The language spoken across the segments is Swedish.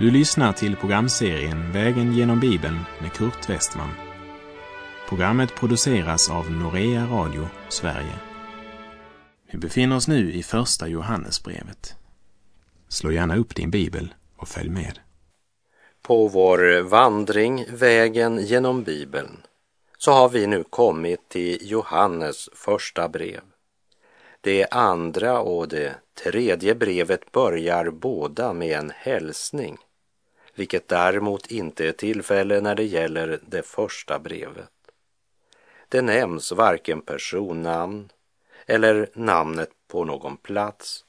Du lyssnar till programserien Vägen genom Bibeln med Kurt Westman. Programmet produceras av Norea Radio Sverige. Vi befinner oss nu i Första Johannesbrevet. Slå gärna upp din bibel och följ med. På vår vandring Vägen genom Bibeln så har vi nu kommit till Johannes första brev. Det andra och det tredje brevet börjar båda med en hälsning, vilket däremot inte är tillfälle när det gäller det första brevet. Det nämns varken personnamn eller namnet på någon plats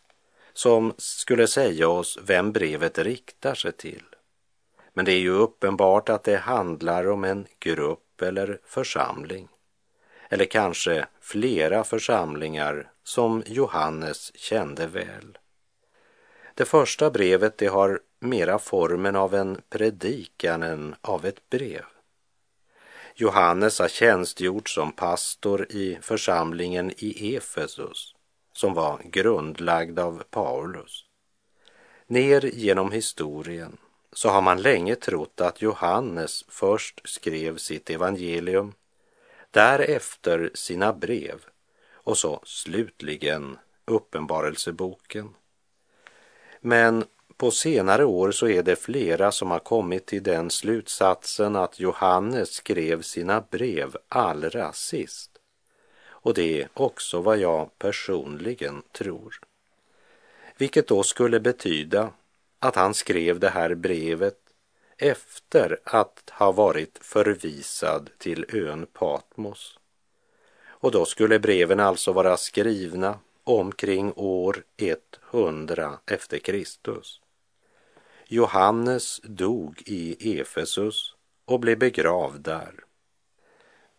som skulle säga oss vem brevet riktar sig till. Men det är ju uppenbart att det handlar om en grupp eller församling eller kanske flera församlingar som Johannes kände väl. Det första brevet det har mera formen av en predikan än av ett brev. Johannes har tjänstgjort som pastor i församlingen i Efesus som var grundlagd av Paulus. Ner genom historien så har man länge trott att Johannes först skrev sitt evangelium, därefter sina brev och så slutligen Uppenbarelseboken. Men på senare år så är det flera som har kommit till den slutsatsen att Johannes skrev sina brev allra sist. Och det är också vad jag personligen tror. Vilket då skulle betyda att han skrev det här brevet efter att ha varit förvisad till ön Patmos. Och då skulle breven alltså vara skrivna omkring år 100 efter Kristus. Johannes dog i Efesus och blev begravd där.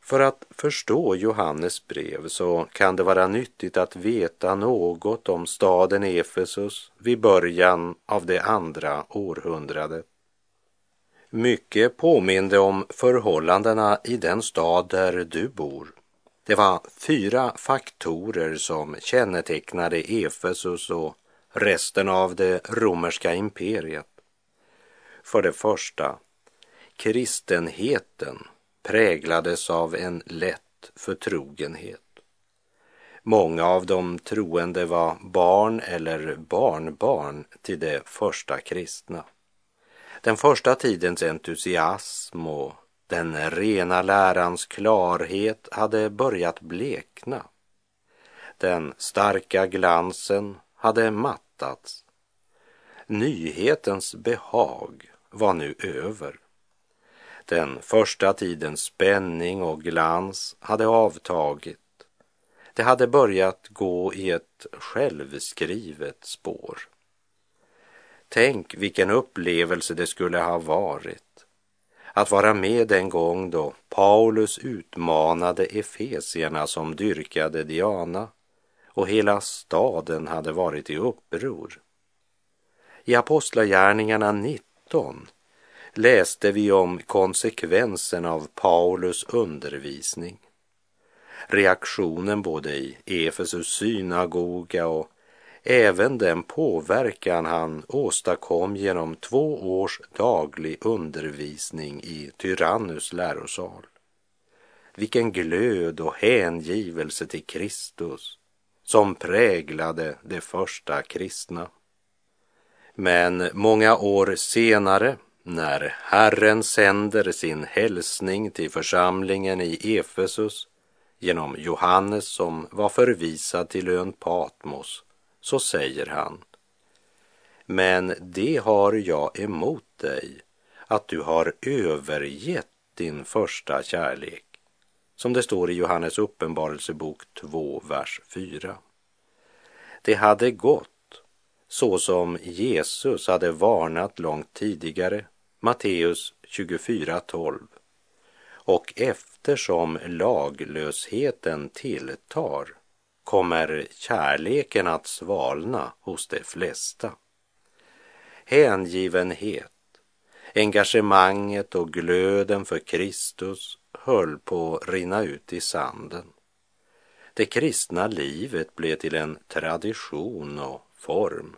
För att förstå Johannes brev så kan det vara nyttigt att veta något om staden Efesus vid början av det andra århundradet. Mycket påminde om förhållandena i den stad där du bor. Det var fyra faktorer som kännetecknade Efesus och resten av det romerska imperiet. För det första, kristenheten präglades av en lätt förtrogenhet. Många av de troende var barn eller barnbarn till de första kristna. Den första tidens entusiasm och den rena lärans klarhet hade börjat blekna. Den starka glansen hade mattats. Nyhetens behag var nu över. Den första tidens spänning och glans hade avtagit. Det hade börjat gå i ett självskrivet spår. Tänk vilken upplevelse det skulle ha varit att vara med den gång då Paulus utmanade efesierna som dyrkade Diana och hela staden hade varit i uppror. I Apostlagärningarna 19 läste vi om konsekvensen av Paulus undervisning. Reaktionen både i Efesus synagoga och även den påverkan han åstadkom genom två års daglig undervisning i Tyrannus lärosal. Vilken glöd och hängivelse till Kristus som präglade de första kristna. Men många år senare, när Herren sänder sin hälsning till församlingen i Efesus genom Johannes som var förvisad till ön Patmos, så säger han Men det har jag emot dig, att du har övergett din första kärlek som det står i Johannes uppenbarelsebok 2, vers 4. Det hade gått så som Jesus hade varnat långt tidigare, Matteus 24.12. Och eftersom laglösheten tilltar kommer kärleken att svalna hos de flesta. Hängivenhet, engagemanget och glöden för Kristus höll på att rinna ut i sanden. Det kristna livet blev till en tradition och form,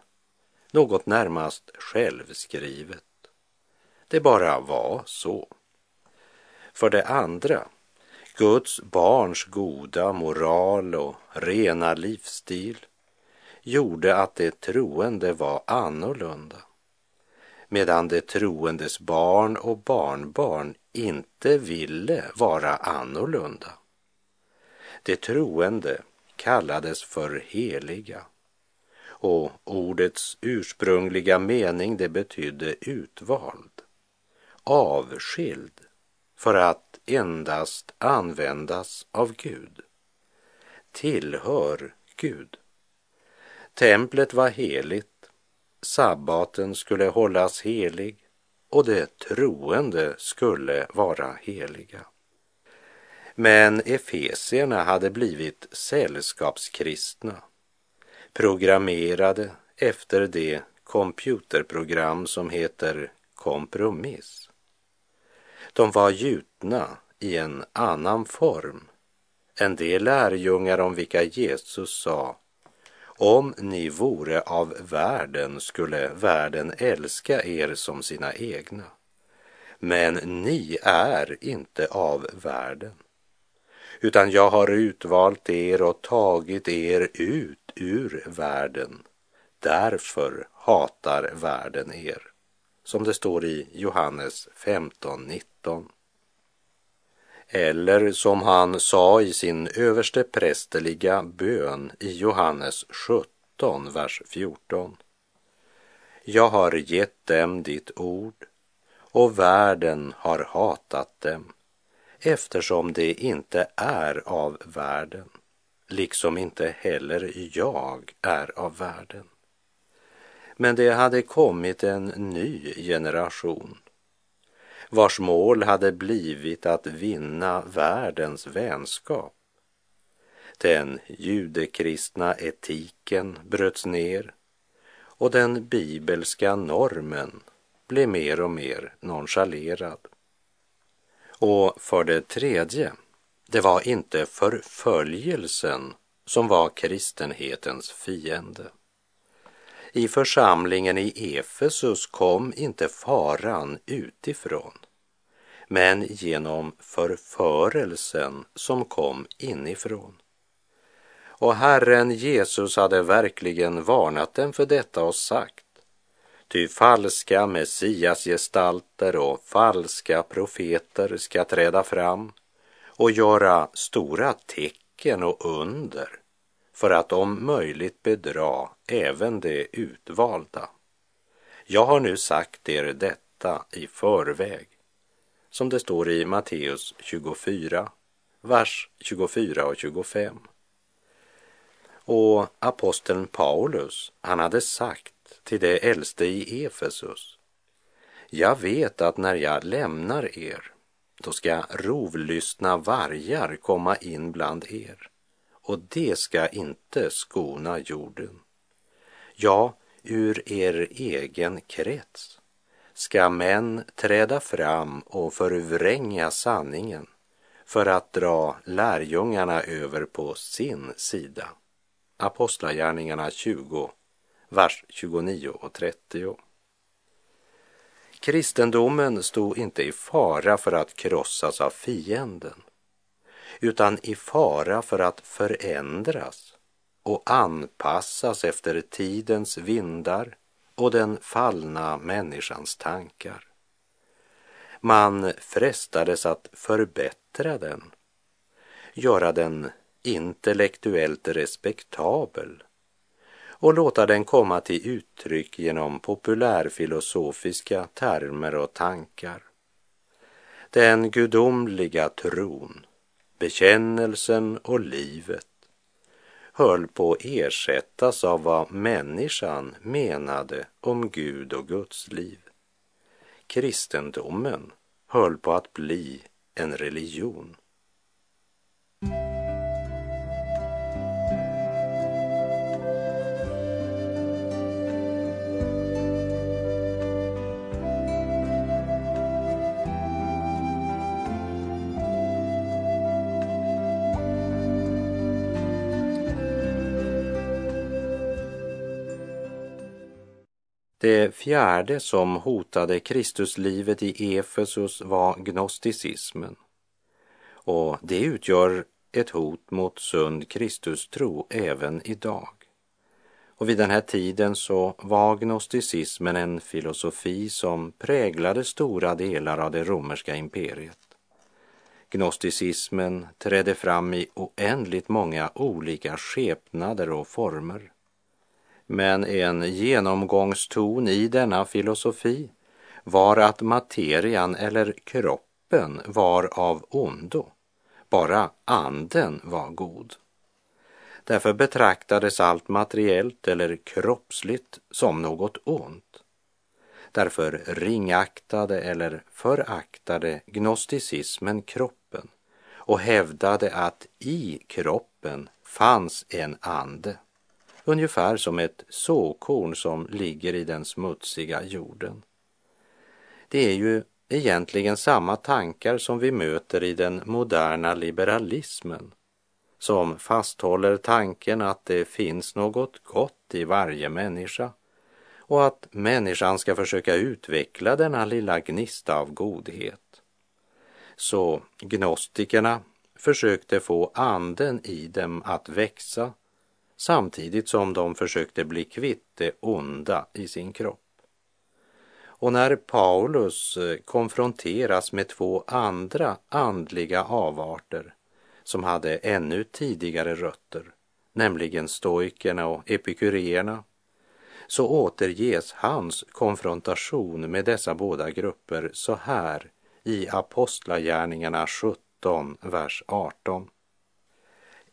något närmast självskrivet. Det bara var så. För det andra, Guds barns goda moral och rena livsstil gjorde att det troende var annorlunda. Medan det troendes barn och barnbarn inte ville vara annorlunda. Det troende kallades för heliga och ordets ursprungliga mening det betydde utvald, avskild för att endast användas av Gud, tillhör Gud. Templet var heligt, sabbaten skulle hållas helig. Och det troende skulle vara heliga. Men efesierna hade blivit sällskapskristna, programmerade efter det computerprogram som heter kompromiss. De var gjutna i en annan form än de lärjungar om vilka Jesus sa om ni vore av världen skulle världen älska er som sina egna. Men ni är inte av världen, utan jag har utvalt er och tagit er ut ur världen. Därför hatar världen er, som det står i Johannes 15.19. Eller som han sa i sin översteprästerliga bön i Johannes 17, vers 14. Jag har gett dem ditt ord och världen har hatat dem eftersom de inte är av världen, liksom inte heller jag är av världen. Men det hade kommit en ny generation vars mål hade blivit att vinna världens vänskap. Den judekristna etiken bröts ner och den bibelska normen blev mer och mer nonchalerad. Och för det tredje, det var inte förföljelsen som var kristenhetens fiende. I församlingen i Efesus kom inte faran utifrån, men genom förförelsen som kom inifrån. Och Herren Jesus hade verkligen varnat dem för detta och sagt, ty falska messiasgestalter och falska profeter ska träda fram och göra stora tecken och under för att om möjligt bedra även de utvalda. Jag har nu sagt er detta i förväg, som det står i Matteus 24, vers 24 och 25. Och aposteln Paulus, han hade sagt till de äldste i Efesus, jag vet att när jag lämnar er, då ska rovlystna vargar komma in bland er och det ska inte skona jorden. Ja, ur er egen krets ska män träda fram och förvränga sanningen för att dra lärjungarna över på sin sida. Apostlagärningarna 20, vers 29 och 30. Kristendomen stod inte i fara för att krossas av fienden utan i fara för att förändras och anpassas efter tidens vindar och den fallna människans tankar. Man frestades att förbättra den, göra den intellektuellt respektabel och låta den komma till uttryck genom populärfilosofiska termer och tankar. Den gudomliga tron bekännelsen och livet höll på att ersättas av vad människan menade om Gud och Guds liv. Kristendomen höll på att bli en religion. Det fjärde som hotade Kristuslivet i Efesus var gnosticismen. Och det utgör ett hot mot sund Kristustro även idag. Och vid den här tiden så var gnosticismen en filosofi som präglade stora delar av det romerska imperiet. Gnosticismen trädde fram i oändligt många olika skepnader och former. Men en genomgångston i denna filosofi var att materian eller kroppen var av ondo, bara anden var god. Därför betraktades allt materiellt eller kroppsligt som något ont. Därför ringaktade eller föraktade gnosticismen kroppen och hävdade att i kroppen fanns en ande, ungefär som ett såkorn som ligger i den smutsiga jorden. Det är ju egentligen samma tankar som vi möter i den moderna liberalismen som fasthåller tanken att det finns något gott i varje människa och att människan ska försöka utveckla denna lilla gnista av godhet. Så gnostikerna försökte få anden i dem att växa samtidigt som de försökte bli kvitt det onda i sin kropp. Och när Paulus eh, konfronteras med två andra andliga avarter som hade ännu tidigare rötter, nämligen stoikerna och epikuréerna så återges hans konfrontation med dessa båda grupper så här i Apostlagärningarna 17, vers 18.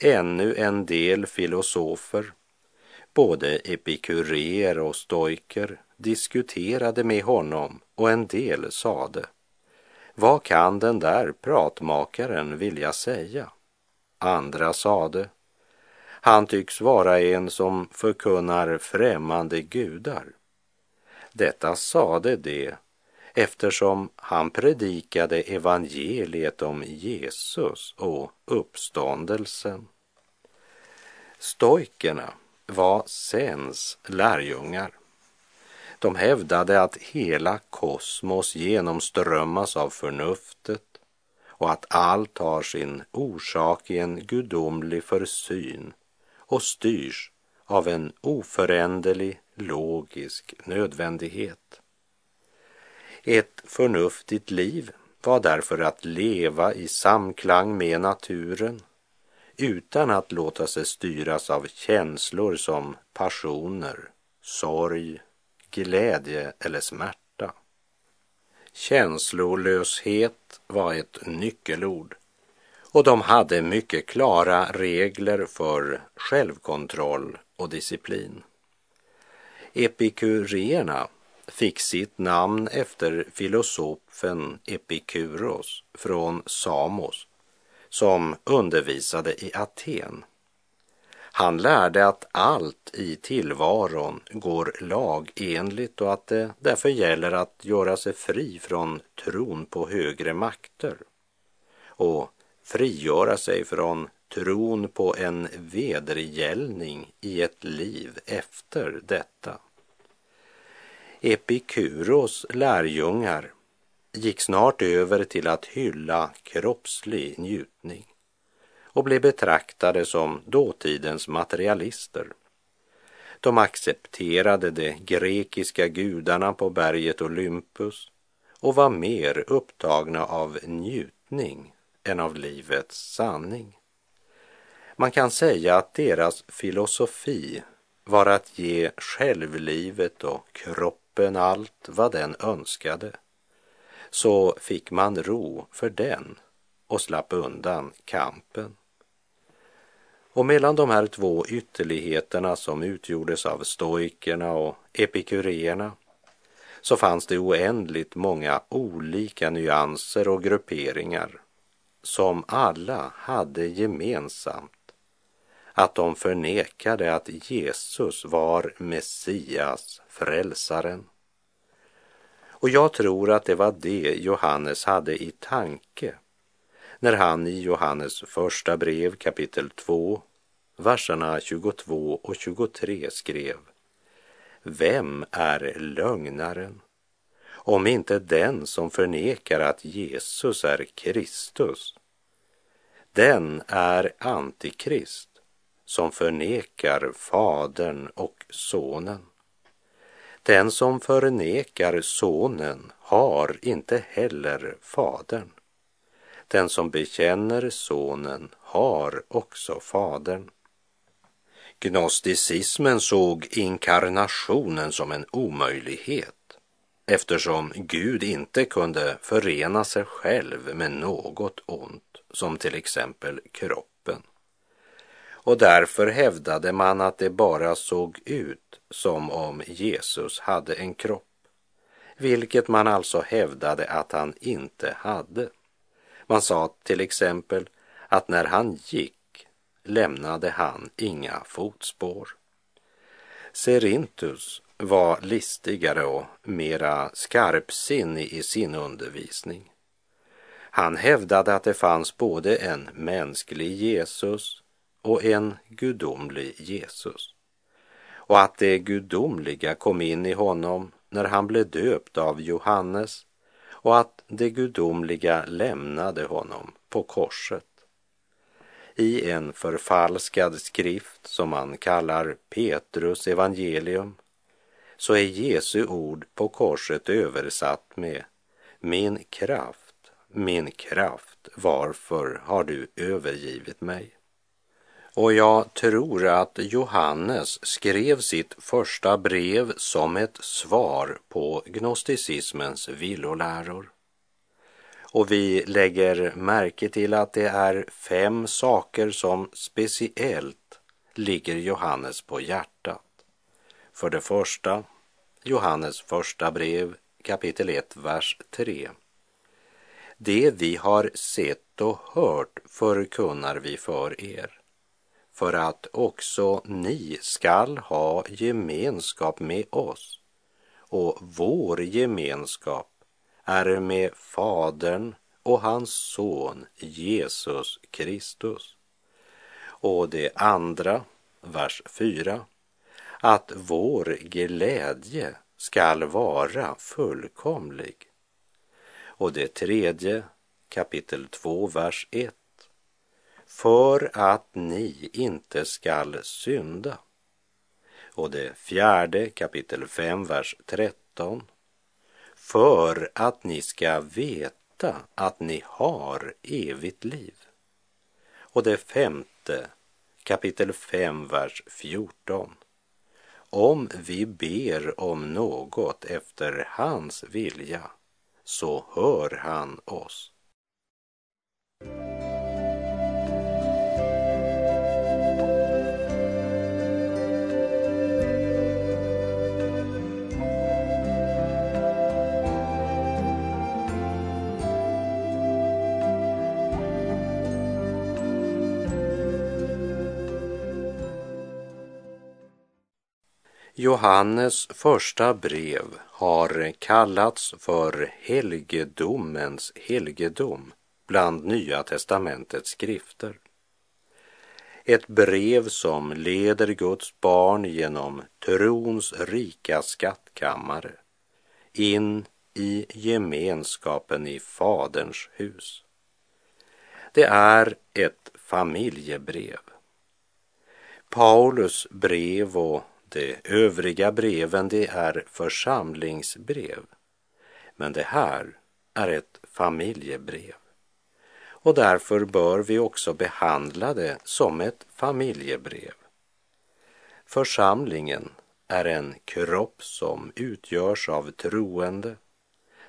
Ännu en del filosofer, både epikurer och stoiker, diskuterade med honom och en del sade, vad kan den där pratmakaren vilja säga? Andra sade, han tycks vara en som förkunnar främmande gudar. Detta sade de eftersom han predikade evangeliet om Jesus och uppståndelsen. Stoikerna var Sens lärjungar. De hävdade att hela kosmos genomströmmas av förnuftet och att allt har sin orsak i en gudomlig försyn och styrs av en oföränderlig logisk nödvändighet. Ett förnuftigt liv var därför att leva i samklang med naturen utan att låta sig styras av känslor som passioner, sorg, glädje eller smärta. Känslolöshet var ett nyckelord och de hade mycket klara regler för självkontroll och disciplin. Epikurierna fick sitt namn efter filosofen Epikuros från Samos som undervisade i Aten. Han lärde att allt i tillvaron går lagenligt och att det därför gäller att göra sig fri från tron på högre makter. Och frigöra sig från tron på en vedergällning i ett liv efter detta. Epikuros lärjungar gick snart över till att hylla kroppslig njutning och blev betraktade som dåtidens materialister. De accepterade de grekiska gudarna på berget Olympus och var mer upptagna av njutning än av livets sanning. Man kan säga att deras filosofi var att ge självlivet och kroppen allt vad den önskade. Så fick man ro för den och slapp undan kampen. Och mellan de här två ytterligheterna som utgjordes av stoikerna och epikureerna så fanns det oändligt många olika nyanser och grupperingar som alla hade gemensamt att de förnekade att Jesus var Messias, frälsaren. Och jag tror att det var det Johannes hade i tanke när han i Johannes första brev kapitel 2, verserna 22 och 23 skrev vem är lögnaren? Om inte den som förnekar att Jesus är Kristus. Den är antikrist som förnekar Fadern och Sonen. Den som förnekar Sonen har inte heller Fadern. Den som bekänner Sonen har också Fadern. Gnosticismen såg inkarnationen som en omöjlighet eftersom Gud inte kunde förena sig själv med något ont, som till exempel kroppen. Och därför hävdade man att det bara såg ut som om Jesus hade en kropp, vilket man alltså hävdade att han inte hade. Man sa till exempel att när han gick lämnade han inga fotspår. Serintus var listigare och mera skarpsinnig i sin undervisning. Han hävdade att det fanns både en mänsklig Jesus och en gudomlig Jesus och att det gudomliga kom in i honom när han blev döpt av Johannes och att det gudomliga lämnade honom på korset. I en förfalskad skrift som man kallar Petrus evangelium så är Jesu ord på korset översatt med Min kraft, min kraft, varför har du övergivit mig? Och jag tror att Johannes skrev sitt första brev som ett svar på gnosticismens villoläror. Och vi lägger märke till att det är fem saker som speciellt ligger Johannes på hjärtat. För det första, Johannes första brev kapitel 1, vers 3. Det vi har sett och hört förkunnar vi för er för att också ni skall ha gemenskap med oss. Och vår gemenskap är med Fadern och hans son Jesus Kristus. Och det andra, vers 4, att vår glädje skall vara fullkomlig. Och det tredje, kapitel 2, vers 1, för att ni inte skall synda. Och det fjärde kapitel 5, vers 13. För att ni ska veta att ni har evigt liv. Och det femte kapitel 5, vers 14. Om vi ber om något efter hans vilja så hör han oss. Johannes första brev har kallats för helgedomens helgedom bland Nya testamentets skrifter. Ett brev som leder Guds barn genom trons rika skattkammare in i gemenskapen i Faderns hus. Det är ett familjebrev. Paulus brev och de övriga breven det är församlingsbrev. Men det här är ett familjebrev. Och därför bör vi också behandla det som ett familjebrev. Församlingen är en kropp som utgörs av troende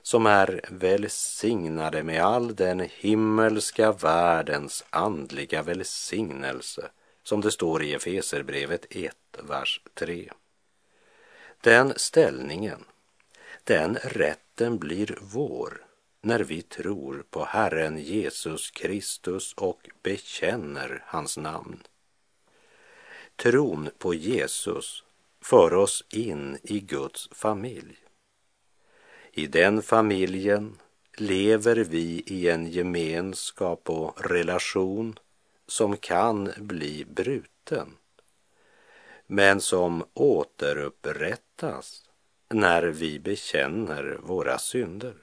som är välsignade med all den himmelska världens andliga välsignelse som det står i Efeserbrevet 1, vers 3. Den ställningen, den rätten blir vår när vi tror på Herren Jesus Kristus och bekänner hans namn. Tron på Jesus för oss in i Guds familj. I den familjen lever vi i en gemenskap och relation som kan bli bruten men som återupprättas när vi bekänner våra synder.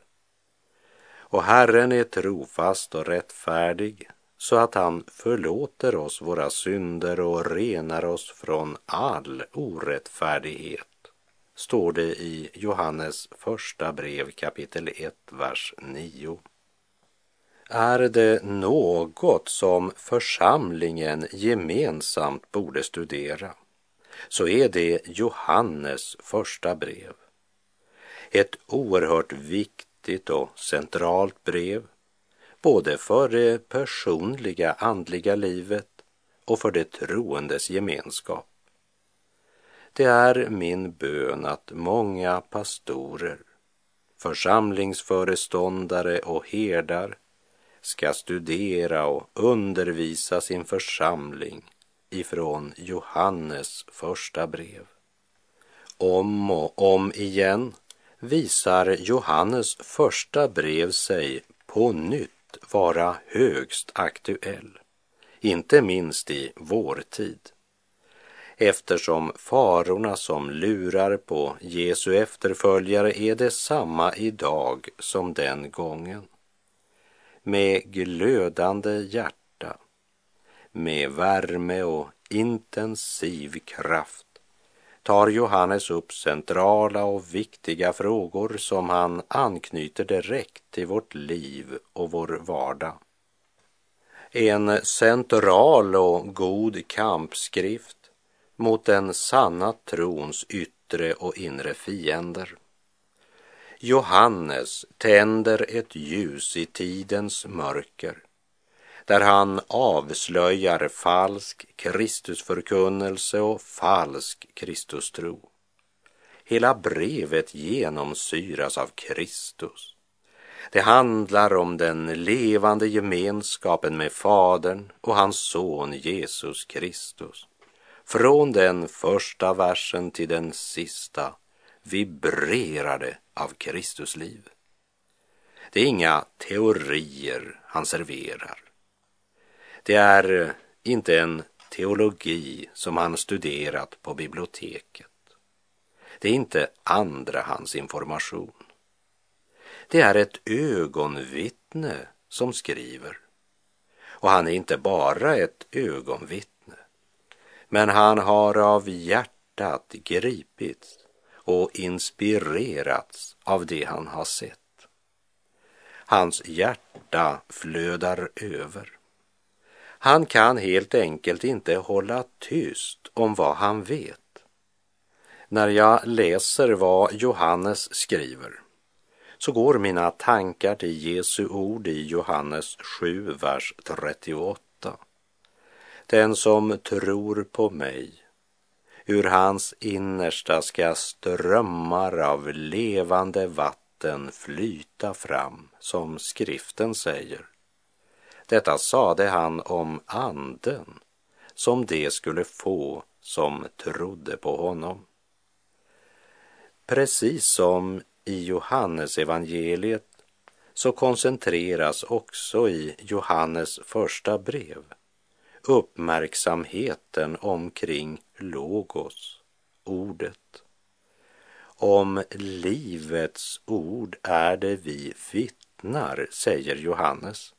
Och Herren är trofast och rättfärdig så att han förlåter oss våra synder och renar oss från all orättfärdighet, står det i Johannes första brev kapitel 1, vers 9. Är det något som församlingen gemensamt borde studera så är det Johannes första brev. Ett oerhört viktigt och centralt brev både för det personliga andliga livet och för det troendes gemenskap. Det är min bön att många pastorer, församlingsföreståndare och herdar ska studera och undervisa sin församling ifrån Johannes första brev. Om och om igen visar Johannes första brev sig på nytt vara högst aktuell, inte minst i vår tid. Eftersom farorna som lurar på Jesu efterföljare är detsamma idag som den gången. Med glödande hjärta, med värme och intensiv kraft tar Johannes upp centrala och viktiga frågor som han anknyter direkt till vårt liv och vår vardag. En central och god kampskrift mot den sanna trons yttre och inre fiender. Johannes tänder ett ljus i tidens mörker där han avslöjar falsk Kristusförkunnelse och falsk Kristustro. Hela brevet genomsyras av Kristus. Det handlar om den levande gemenskapen med Fadern och hans son Jesus Kristus. Från den första versen till den sista vibrerar det av Kristusliv. Det är inga teorier han serverar. Det är eh, inte en teologi som han studerat på biblioteket. Det är inte andrahandsinformation. Det är ett ögonvittne som skriver. Och han är inte bara ett ögonvittne, men han har av hjärtat gripits och inspirerats av det han har sett. Hans hjärta flödar över. Han kan helt enkelt inte hålla tyst om vad han vet. När jag läser vad Johannes skriver så går mina tankar till Jesu ord i Johannes 7, vers 38. Den som tror på mig, ur hans innersta ska strömmar av levande vatten flyta fram, som skriften säger. Detta sade han om anden som det skulle få som trodde på honom. Precis som i Johannes evangeliet så koncentreras också i Johannes första brev uppmärksamheten omkring logos, ordet. Om livets ord är det vi vittnar, säger Johannes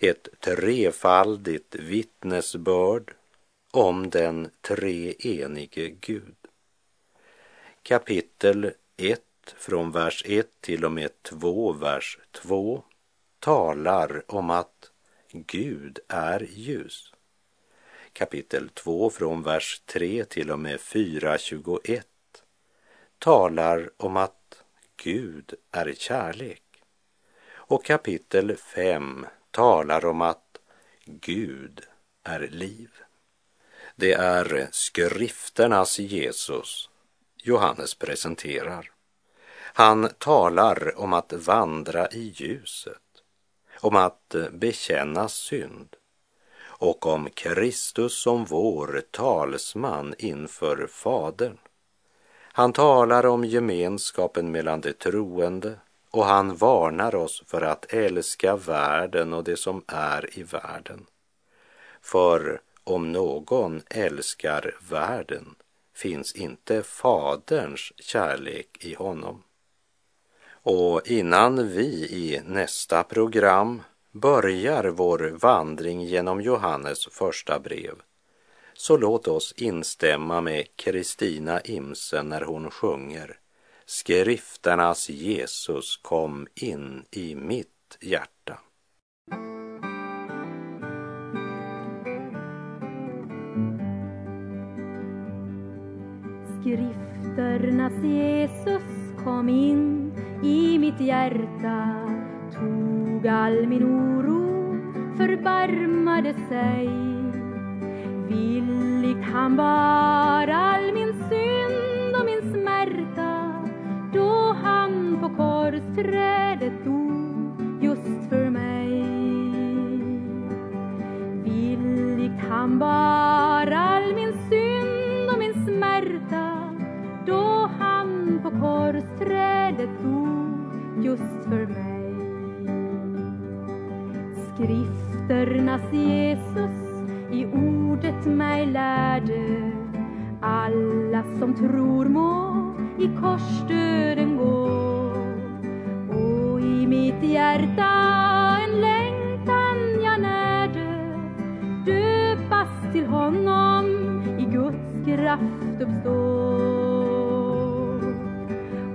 ett trefaldigt vittnesbörd om den treenige Gud. Kapitel 1 från vers 1 till och med 2, vers 2 talar om att Gud är ljus. Kapitel 2 från vers 3 till och med 4.21 talar om att Gud är kärlek. Och kapitel 5 talar om att Gud är liv. Det är skrifternas Jesus Johannes presenterar. Han talar om att vandra i ljuset, om att bekänna synd och om Kristus som vår talsman inför Fadern. Han talar om gemenskapen mellan de troende och han varnar oss för att älska världen och det som är i världen. För om någon älskar världen finns inte Faderns kärlek i honom. Och innan vi i nästa program börjar vår vandring genom Johannes första brev så låt oss instämma med Kristina Imsen när hon sjunger Skrifternas Jesus kom in i mitt hjärta. Skrifternas Jesus kom in i mitt hjärta tog all min oro, förbarmade sig Villigt han bar all min synd trädet dog just för mig. Villigt han bar all min synd och min smärta då han på korsträdet dog just för mig. Skrifternas Jesus i ordet mig lärde alla som tror må i korsdöden gå hjärta en längtan jag närde döpas till honom i Guds kraft uppstå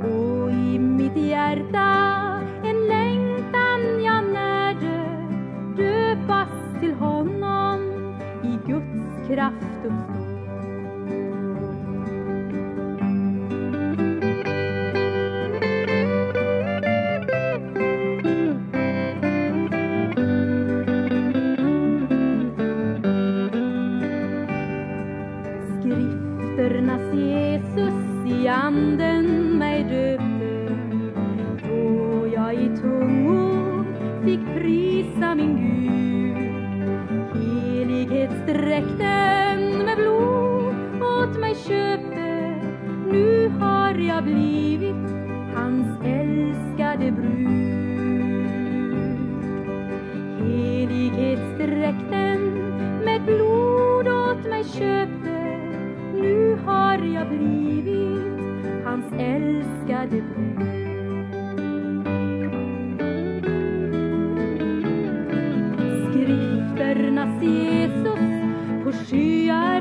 och i mitt hjärta jag blivit hans älskade brud. Helighetsdräkten med blod åt mig köpte nu har jag blivit hans älskade brud. Skrifternas Jesus på skyar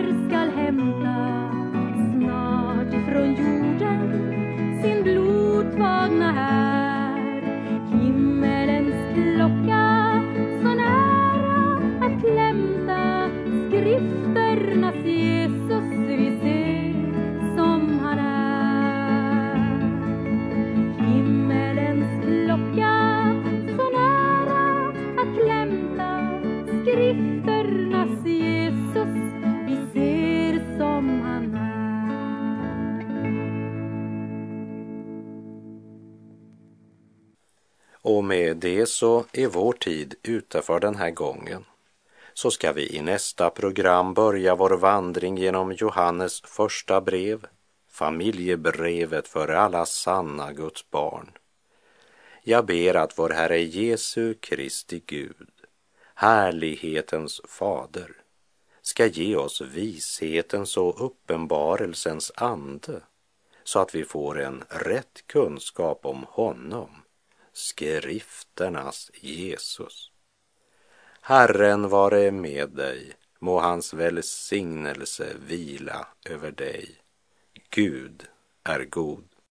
Skrifternas Jesus vi ser som han är Och med det så är vår tid ute för den här gången. Så ska vi i nästa program börja vår vandring genom Johannes första brev, familjebrevet för alla sanna Guds barn. Jag ber att vår Herre Jesu Kristi Gud, härlighetens fader, ska ge oss vishetens och uppenbarelsens ande så att vi får en rätt kunskap om honom, skrifternas Jesus. Herren vare med dig, må hans välsignelse vila över dig. Gud är god.